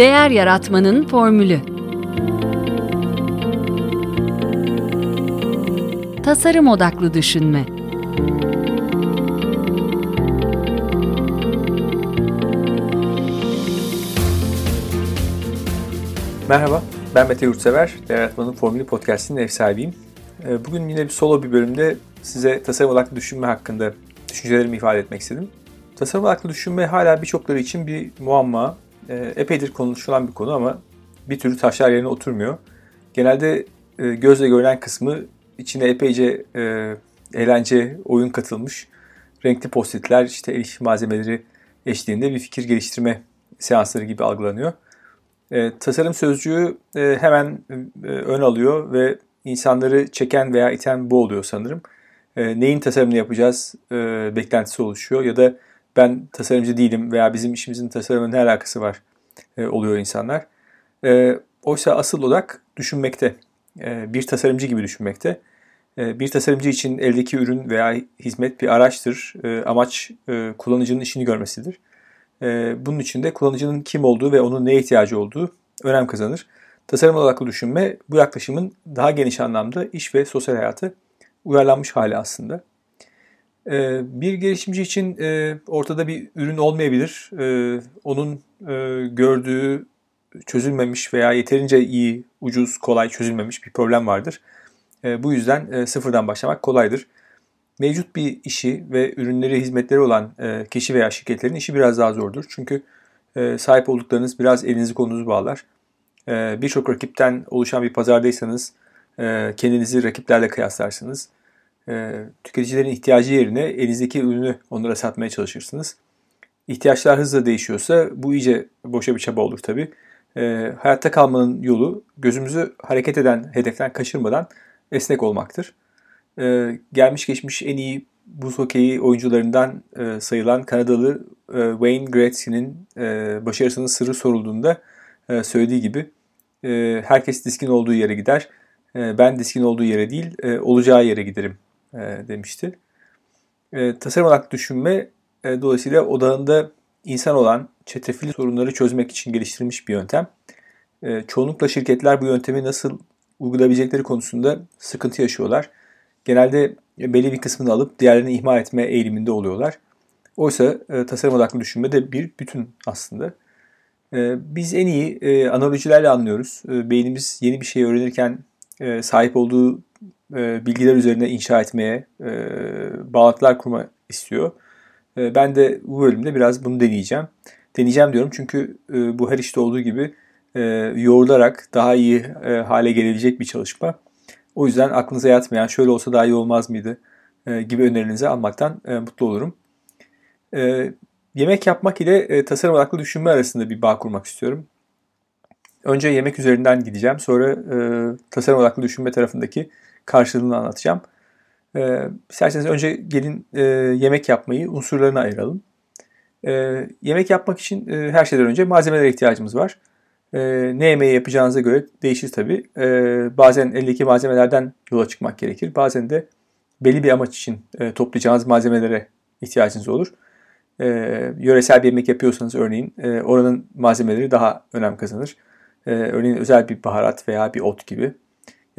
Değer Yaratmanın Formülü Tasarım Odaklı Düşünme Merhaba, ben Mete Yurtsever. Değer Yaratmanın Formülü Podcast'inin ev sahibiyim. Ee, bugün yine bir solo bir bölümde size tasarım odaklı düşünme hakkında düşüncelerimi ifade etmek istedim. Tasarım odaklı düşünme hala birçokları için bir muamma. Ee, epeydir konuşulan bir konu ama bir türlü taşlar yerine oturmuyor. Genelde e, gözle görülen kısmı içine epeyce e, eğlence, oyun katılmış. Renkli postitler, işte el malzemeleri eşliğinde bir fikir geliştirme seansları gibi algılanıyor. E, tasarım sözcüğü e, hemen e, ön alıyor ve insanları çeken veya iten bu oluyor sanırım. E, neyin tasarımını yapacağız e, beklentisi oluşuyor ya da ben tasarımcı değilim veya bizim işimizin tasarımı ne alakası var e, oluyor insanlar. E, oysa asıl odak düşünmekte. E, bir tasarımcı gibi düşünmekte. E, bir tasarımcı için eldeki ürün veya hizmet bir araçtır. E, amaç e, kullanıcının işini görmesidir. E, bunun için de kullanıcının kim olduğu ve onun neye ihtiyacı olduğu önem kazanır. Tasarım odaklı düşünme bu yaklaşımın daha geniş anlamda iş ve sosyal hayatı uyarlanmış hali aslında. Ee, bir gelişimci için e, ortada bir ürün olmayabilir. Ee, onun e, gördüğü çözülmemiş veya yeterince iyi, ucuz, kolay çözülmemiş bir problem vardır. Ee, bu yüzden e, sıfırdan başlamak kolaydır. Mevcut bir işi ve ürünleri, hizmetleri olan kişi veya şirketlerin işi biraz daha zordur. Çünkü sahip olduklarınız biraz elinizi kolunuzu bağlar. Birçok rakipten oluşan bir pazardaysanız kendinizi rakiplerle kıyaslarsınız e, tüketicilerin ihtiyacı yerine elinizdeki ürünü onlara satmaya çalışırsınız. İhtiyaçlar hızla değişiyorsa bu iyice boşa bir çaba olur tabi. E, hayatta kalmanın yolu gözümüzü hareket eden hedeften kaçırmadan esnek olmaktır. E, gelmiş geçmiş en iyi buz hokeyi oyuncularından e, sayılan Kanadalı e, Wayne Gretzky'nin e, başarısının sırrı sorulduğunda e, söylediği gibi e, herkes diskin olduğu yere gider. E, ben diskin olduğu yere değil, e, olacağı yere giderim e, demişti. E, tasarım odaklı düşünme e, dolayısıyla odağında insan olan çetrefilli sorunları çözmek için geliştirilmiş bir yöntem. E, çoğunlukla şirketler bu yöntemi nasıl uygulayabilecekleri konusunda sıkıntı yaşıyorlar. Genelde belli bir kısmını alıp diğerlerini ihmal etme eğiliminde oluyorlar. Oysa e, tasarım odaklı düşünme de bir bütün aslında. E, biz en iyi e, analojilerle anlıyoruz. E, beynimiz yeni bir şey öğrenirken e, sahip olduğu e, bilgiler üzerine inşa etmeye, e, bağlantılar kurma istiyor. E, ben de bu bölümde biraz bunu deneyeceğim. Deneyeceğim diyorum çünkü e, bu her işte olduğu gibi e, yoğrularak daha iyi hale gelebilecek bir çalışma. O yüzden aklınıza yatmayan şöyle olsa daha iyi olmaz mıydı gibi önerilerinizi almaktan mutlu olurum. Yemek yapmak ile tasarım odaklı düşünme arasında bir bağ kurmak istiyorum. Önce yemek üzerinden gideceğim. Sonra e, tasarım odaklı düşünme tarafındaki karşılığını anlatacağım. E, isterseniz önce gelin e, yemek yapmayı unsurlarına ayıralım. E, yemek yapmak için e, her şeyden önce malzemelere ihtiyacımız var. E, ne yemeği yapacağınıza göre değişir tabii. E, bazen eldeki malzemelerden yola çıkmak gerekir. Bazen de belli bir amaç için e, toplayacağınız malzemelere ihtiyacınız olur. E, yöresel bir yemek yapıyorsanız örneğin e, oranın malzemeleri daha önem kazanır. E, örneğin özel bir baharat veya bir ot gibi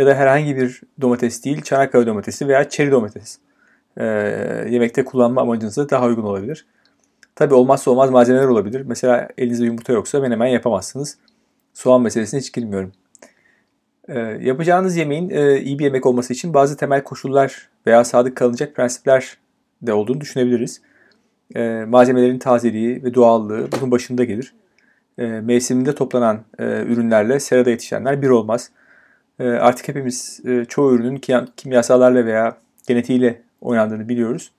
ya da herhangi bir domates değil, Çanakkale domatesi veya çeri domates e, yemekte kullanma amacınıza daha uygun olabilir. Tabi olmazsa olmaz malzemeler olabilir. Mesela elinizde yumurta yoksa menemen yapamazsınız. Soğan meselesine hiç girmiyorum. E, yapacağınız yemeğin e, iyi bir yemek olması için bazı temel koşullar veya sadık kalınacak prensipler de olduğunu düşünebiliriz. E, malzemelerin tazeliği ve doğallığı bunun başında gelir. E, mevsiminde toplanan e, ürünlerle serada yetişenler bir olmaz. Ee, artık hepimiz e, çoğu ürünün kimyasallarla veya genetiğiyle oynandığını biliyoruz.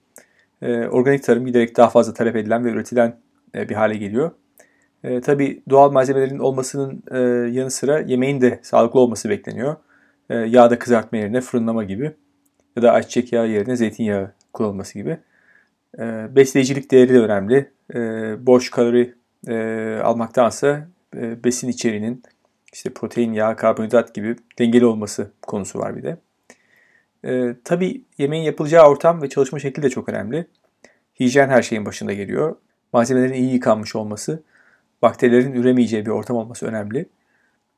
Ee, organik tarım giderek daha fazla talep edilen ve üretilen e, bir hale geliyor. E, tabii doğal malzemelerin olmasının yanı sıra yemeğin de sağlıklı olması bekleniyor. Yağda kızartma yerine fırınlama gibi ya da ayçiçek yağı yerine zeytinyağı kullanılması gibi. Besleyicilik değeri de önemli. Boş kalori almaktansa besin içeriğinin işte protein, yağ, karbonhidrat gibi dengeli olması konusu var bir de. Ee, tabii yemeğin yapılacağı ortam ve çalışma şekli de çok önemli. Hijyen her şeyin başında geliyor. Malzemelerin iyi yıkanmış olması, bakterilerin üremeyeceği bir ortam olması önemli.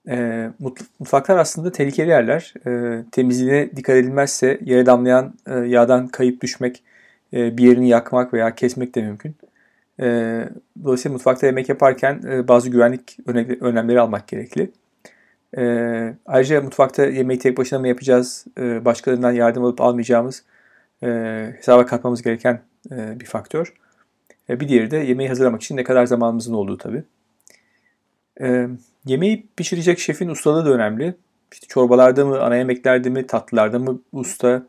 E, mutfaklar aslında tehlikeli yerler. E, temizliğine dikkat edilmezse yere damlayan e, yağdan kayıp düşmek, e, bir yerini yakmak veya kesmek de mümkün. E, dolayısıyla mutfakta yemek yaparken e, bazı güvenlik önlemleri almak gerekli. E, ayrıca mutfakta yemeği tek başına mı yapacağız, e, başkalarından yardım alıp almayacağımız e, hesaba katmamız gereken e, bir faktör. E, bir diğeri de yemeği hazırlamak için ne kadar zamanımızın olduğu tabii. E, yemeği pişirecek şefin ustalığı da önemli. İşte çorbalarda mı, ana yemeklerde mi, tatlılarda mı usta.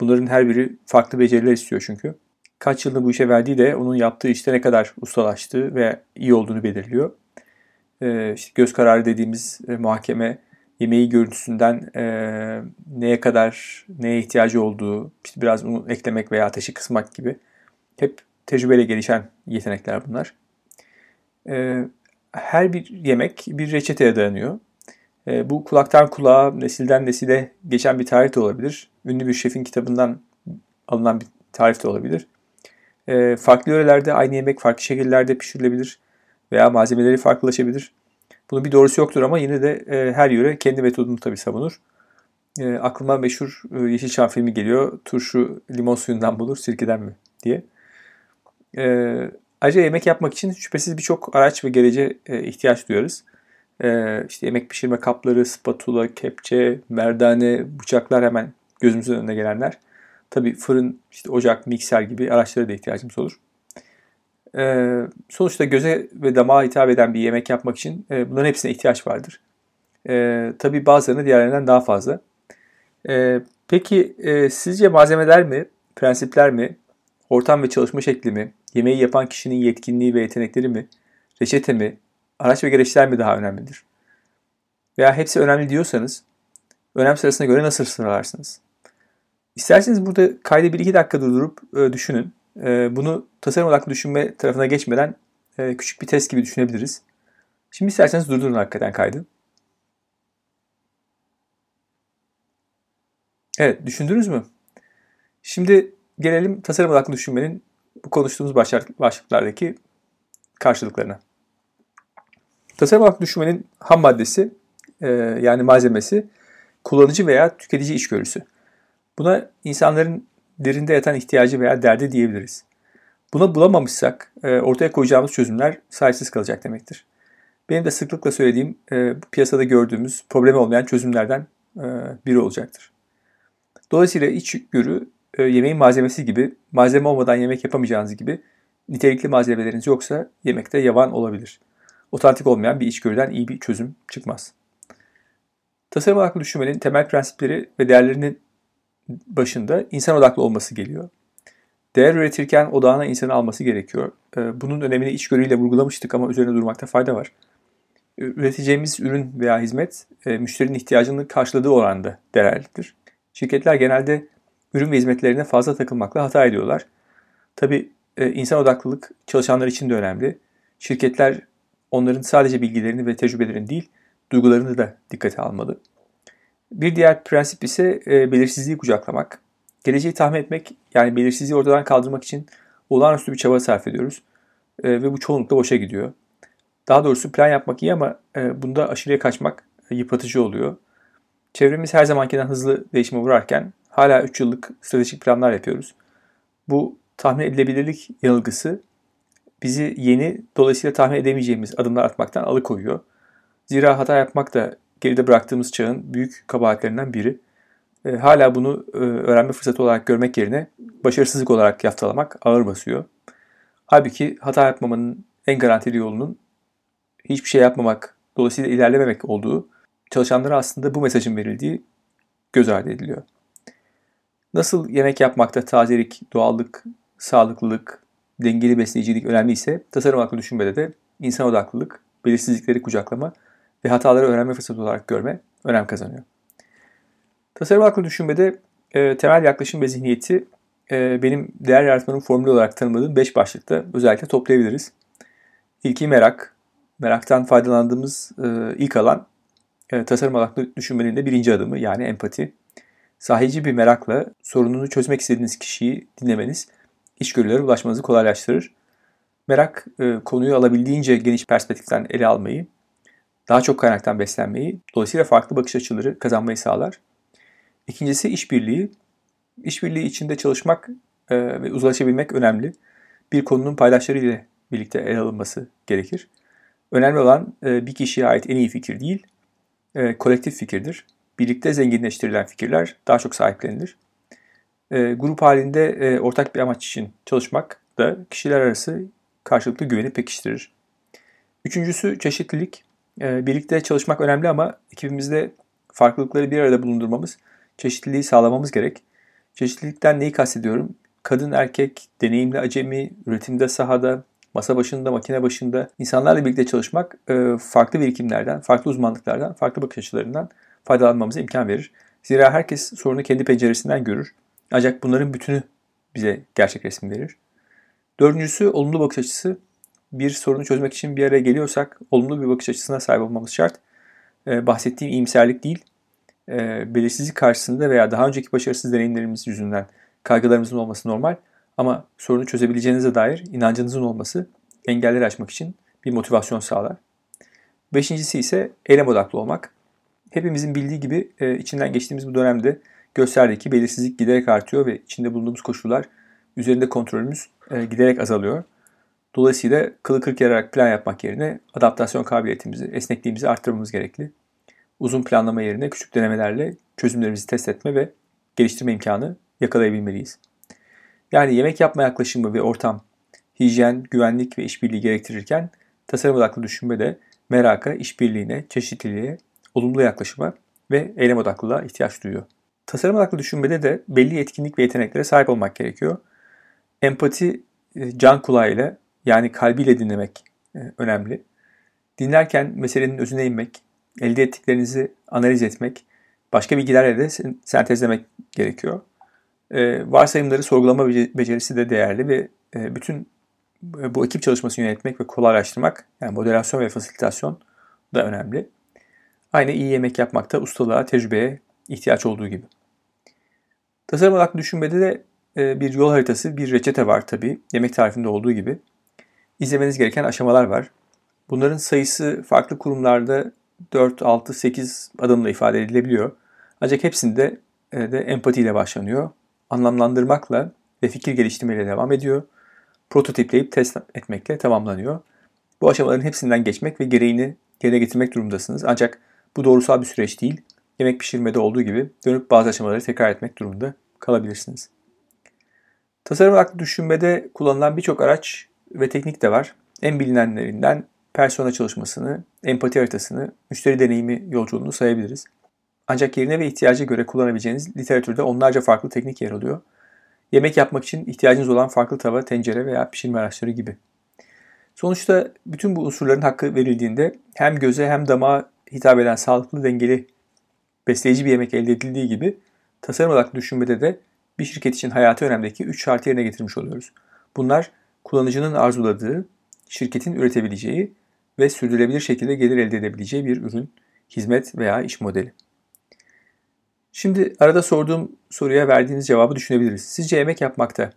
Bunların her biri farklı beceriler istiyor çünkü. Kaç yılını bu işe verdiği de onun yaptığı işte ne kadar ustalaştığı ve iyi olduğunu belirliyor. E, işte göz kararı dediğimiz e, muhakeme yemeği görüntüsünden e, neye kadar, neye ihtiyacı olduğu, işte biraz onu eklemek veya ateşi kısmak gibi hep tecrübeyle gelişen yetenekler bunlar. E, her bir yemek bir reçeteye dayanıyor. Bu kulaktan kulağa, nesilden nesile geçen bir tarih de olabilir. Ünlü bir şefin kitabından alınan bir tarif de olabilir. Farklı yörelerde aynı yemek farklı şekillerde pişirilebilir veya malzemeleri farklılaşabilir. Bunun bir doğrusu yoktur ama yine de e, her yöre kendi metodunu tabii savunur. E, aklıma meşhur e, Yeşilçam filmi geliyor. Turşu limon suyundan bulur, sirkeden mi diye. E, ayrıca yemek yapmak için şüphesiz birçok araç ve gerece e, ihtiyaç duyarız. E, işte yemek pişirme kapları, spatula, kepçe, merdane, bıçaklar hemen gözümüzün önüne gelenler. Tabii fırın, işte ocak, mikser gibi araçlara da ihtiyacımız olur. E, sonuçta göze ve damağa hitap eden bir yemek yapmak için e, bunların hepsine ihtiyaç vardır. E, tabii bazılarına diğerlerinden daha fazla. E, peki e, sizce malzemeler mi, prensipler mi, ortam ve çalışma şekli mi, yemeği yapan kişinin yetkinliği ve yetenekleri mi, reçete mi, araç ve gereçler mi daha önemlidir? Veya hepsi önemli diyorsanız önem sırasına göre nasıl sıralarsınız? İsterseniz burada bir iki dakika durdurup e, düşünün. E, bunu tasarım odaklı düşünme tarafına geçmeden e, küçük bir test gibi düşünebiliriz. Şimdi isterseniz durdurun hakikaten kaydı. Evet, düşündünüz mü? Şimdi gelelim tasarım odaklı düşünmenin bu konuştuğumuz başlıklardaki karşılıklarına. Tasarım odaklı düşünmenin ham maddesi e, yani malzemesi kullanıcı veya tüketici içgörüsü. Buna insanların derinde yatan ihtiyacı veya derdi diyebiliriz. Buna bulamamışsak e, ortaya koyacağımız çözümler sayısız kalacak demektir. Benim de sıklıkla söylediğim e, piyasada gördüğümüz problemi olmayan çözümlerden e, biri olacaktır. Dolayısıyla içgörü e, yemeğin malzemesi gibi malzeme olmadan yemek yapamayacağınız gibi nitelikli malzemeleriniz yoksa yemekte yavan olabilir. Otantik olmayan bir içgörüden iyi bir çözüm çıkmaz. Tasarım odaklı düşünmenin temel prensipleri ve değerlerinin başında insan odaklı olması geliyor. Değer üretirken odağına insanı alması gerekiyor. Ee, bunun önemini içgörüyle vurgulamıştık ama üzerine durmakta fayda var. Üreteceğimiz ürün veya hizmet e, müşterinin ihtiyacını karşıladığı oranda değerlidir. Şirketler genelde ürün ve hizmetlerine fazla takılmakla hata ediyorlar. Tabi e, insan odaklılık çalışanlar için de önemli. Şirketler onların sadece bilgilerini ve tecrübelerini değil, duygularını da dikkate almalı. Bir diğer prensip ise e, belirsizliği kucaklamak. Geleceği tahmin etmek yani belirsizliği ortadan kaldırmak için olağanüstü bir çaba sarf ediyoruz. E, ve bu çoğunlukla boşa gidiyor. Daha doğrusu plan yapmak iyi ama e, bunda aşırıya kaçmak e, yıpratıcı oluyor. Çevremiz her zamankinden hızlı değişime uğrarken hala 3 yıllık stratejik planlar yapıyoruz. Bu tahmin edilebilirlik yanılgısı bizi yeni dolayısıyla tahmin edemeyeceğimiz adımlar atmaktan alıkoyuyor. Zira hata yapmak da geride bıraktığımız çağın büyük kabahatlerinden biri. E, hala bunu e, öğrenme fırsatı olarak görmek yerine başarısızlık olarak yaftalamak ağır basıyor. Halbuki hata yapmamanın en garantili yolunun hiçbir şey yapmamak, dolayısıyla ilerlememek olduğu çalışanlara aslında bu mesajın verildiği göz ardı ediliyor. Nasıl yemek yapmakta tazelik, doğallık, sağlıklılık, dengeli besleyicilik önemliyse tasarım aklı düşünmede de insan odaklılık, belirsizlikleri kucaklama ve hataları öğrenme fırsatı olarak görme önem kazanıyor. Tasarım aklı düşünmede e, temel yaklaşım ve zihniyeti e, benim değer yaratmanın formülü olarak tanımladığım 5 başlıkta özellikle toplayabiliriz. İlki merak. Meraktan faydalandığımız e, ilk alan e, tasarım aklı düşünmenin de birinci adımı yani empati. Sahici bir merakla sorununu çözmek istediğiniz kişiyi dinlemeniz içgörülere ulaşmanızı kolaylaştırır. Merak e, konuyu alabildiğince geniş perspektiften ele almayı, daha çok kaynaktan beslenmeyi, dolayısıyla farklı bakış açıları kazanmayı sağlar. İkincisi işbirliği. İşbirliği içinde çalışmak e, ve uzlaşabilmek önemli. Bir konunun paydaşları ile birlikte ele alınması gerekir. Önemli olan e, bir kişiye ait en iyi fikir değil, e, kolektif fikirdir. Birlikte zenginleştirilen fikirler daha çok sahiplenilir. E, grup halinde e, ortak bir amaç için çalışmak da kişiler arası karşılıklı güveni pekiştirir. Üçüncüsü çeşitlilik. E, birlikte çalışmak önemli ama ekibimizde farklılıkları bir arada bulundurmamız, çeşitliliği sağlamamız gerek. Çeşitlilikten neyi kastediyorum? Kadın, erkek, deneyimli acemi, üretimde sahada, masa başında, makine başında insanlarla birlikte çalışmak e, farklı birikimlerden, farklı uzmanlıklardan, farklı bakış açılarından faydalanmamıza imkan verir. Zira herkes sorunu kendi penceresinden görür. Ancak bunların bütünü bize gerçek resim verir. Dördüncüsü olumlu bakış açısı. Bir sorunu çözmek için bir araya geliyorsak olumlu bir bakış açısına sahip olmamız şart. Ee, bahsettiğim iyimserlik değil, e, belirsizlik karşısında veya daha önceki başarısız deneyimlerimiz yüzünden kaygılarımızın olması normal. Ama sorunu çözebileceğinize dair inancınızın olması engelleri aşmak için bir motivasyon sağlar. Beşincisi ise eylem odaklı olmak. Hepimizin bildiği gibi e, içinden geçtiğimiz bu dönemde gösterdi ki belirsizlik giderek artıyor ve içinde bulunduğumuz koşullar üzerinde kontrolümüz e, giderek azalıyor. Dolayısıyla kılı kırk yararak plan yapmak yerine adaptasyon kabiliyetimizi, esnekliğimizi arttırmamız gerekli. Uzun planlama yerine küçük denemelerle çözümlerimizi test etme ve geliştirme imkanı yakalayabilmeliyiz. Yani yemek yapma yaklaşımı ve ortam, hijyen, güvenlik ve işbirliği gerektirirken tasarım odaklı düşünme de meraka, işbirliğine, çeşitliliğe, olumlu yaklaşıma ve eylem odaklılığa ihtiyaç duyuyor. Tasarım odaklı düşünmede de belli yetkinlik ve yeteneklere sahip olmak gerekiyor. Empati e, can kulağıyla yani kalbiyle dinlemek e, önemli. Dinlerken meselenin özüne inmek, elde ettiklerinizi analiz etmek, başka bilgilerle de sentezlemek gerekiyor. E, varsayımları sorgulama becerisi de değerli ve bütün bu ekip çalışmasını yönetmek ve kolaylaştırmak, yani moderasyon ve fasilitasyon da önemli. Aynı iyi yemek yapmakta ustalığa, tecrübeye ihtiyaç olduğu gibi. Tasarım odaklı düşünmede de e, bir yol haritası, bir reçete var tabi. Yemek tarifinde olduğu gibi. İzlemeniz gereken aşamalar var. Bunların sayısı farklı kurumlarda 4, 6, 8 adımla ifade edilebiliyor. Ancak hepsinde e, de empatiyle başlanıyor. Anlamlandırmakla ve fikir geliştirmeyle devam ediyor. Prototipleyip test etmekle tamamlanıyor. Bu aşamaların hepsinden geçmek ve gereğini yerine getirmek durumundasınız. Ancak bu doğrusal bir süreç değil. Yemek pişirmede olduğu gibi dönüp bazı aşamaları tekrar etmek durumunda kalabilirsiniz. Tasarım odaklı düşünmede kullanılan birçok araç ve teknik de var. En bilinenlerinden persona çalışmasını, empati haritasını, müşteri deneyimi yolculuğunu sayabiliriz. Ancak yerine ve ihtiyaca göre kullanabileceğiniz literatürde onlarca farklı teknik yer alıyor. Yemek yapmak için ihtiyacınız olan farklı tava, tencere veya pişirme araçları gibi. Sonuçta bütün bu unsurların hakkı verildiğinde hem göze hem damağa hitap eden sağlıklı, dengeli, besleyici bir yemek elde edildiği gibi tasarım odaklı düşünmede de bir şirket için hayatı önemdeki 3 şartı yerine getirmiş oluyoruz. Bunlar kullanıcının arzuladığı, şirketin üretebileceği ve sürdürülebilir şekilde gelir elde edebileceği bir ürün, hizmet veya iş modeli. Şimdi arada sorduğum soruya verdiğiniz cevabı düşünebiliriz. Sizce yemek yapmakta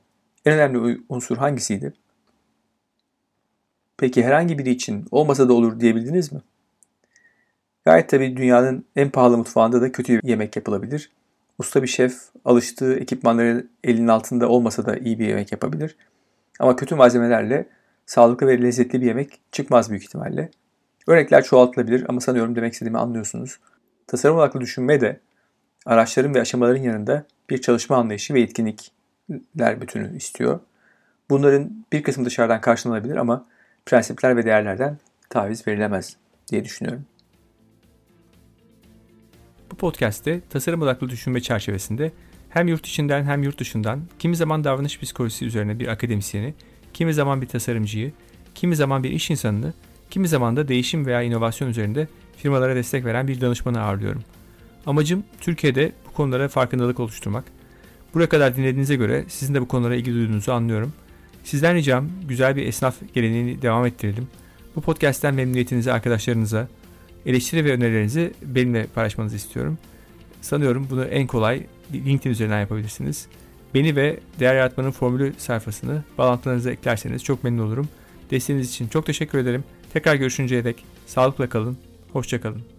en önemli unsur hangisiydi? Peki herhangi biri için olmasa da olur diyebildiniz mi? Gayet tabii dünyanın en pahalı mutfağında da kötü yemek yapılabilir. Usta bir şef alıştığı ekipmanları elinin altında olmasa da iyi bir yemek yapabilir. Ama kötü malzemelerle sağlıklı ve lezzetli bir yemek çıkmaz büyük ihtimalle. Örnekler çoğaltılabilir ama sanıyorum demek istediğimi anlıyorsunuz. Tasarım odaklı düşünme de araçların ve aşamaların yanında bir çalışma anlayışı ve etkinlikler bütünü istiyor. Bunların bir kısmı dışarıdan karşılanabilir ama prensipler ve değerlerden taviz verilemez diye düşünüyorum. Bu podcast'te tasarım odaklı düşünme çerçevesinde hem yurt içinden hem yurt dışından kimi zaman davranış psikolojisi üzerine bir akademisyeni, kimi zaman bir tasarımcıyı, kimi zaman bir iş insanını, kimi zaman da değişim veya inovasyon üzerinde firmalara destek veren bir danışmanı ağırlıyorum. Amacım Türkiye'de bu konulara farkındalık oluşturmak. Buraya kadar dinlediğinize göre sizin de bu konulara ilgi duyduğunuzu anlıyorum. Sizden ricam güzel bir esnaf geleneğini devam ettirelim. Bu podcast'ten memnuniyetinizi arkadaşlarınıza, eleştiri ve önerilerinizi benimle paylaşmanızı istiyorum. Sanıyorum bunu en kolay LinkedIn üzerinden yapabilirsiniz. Beni ve Değer Yaratmanın Formülü sayfasını bağlantılarınıza eklerseniz çok memnun olurum. Desteğiniz için çok teşekkür ederim. Tekrar görüşünceye dek sağlıkla kalın, hoşça kalın.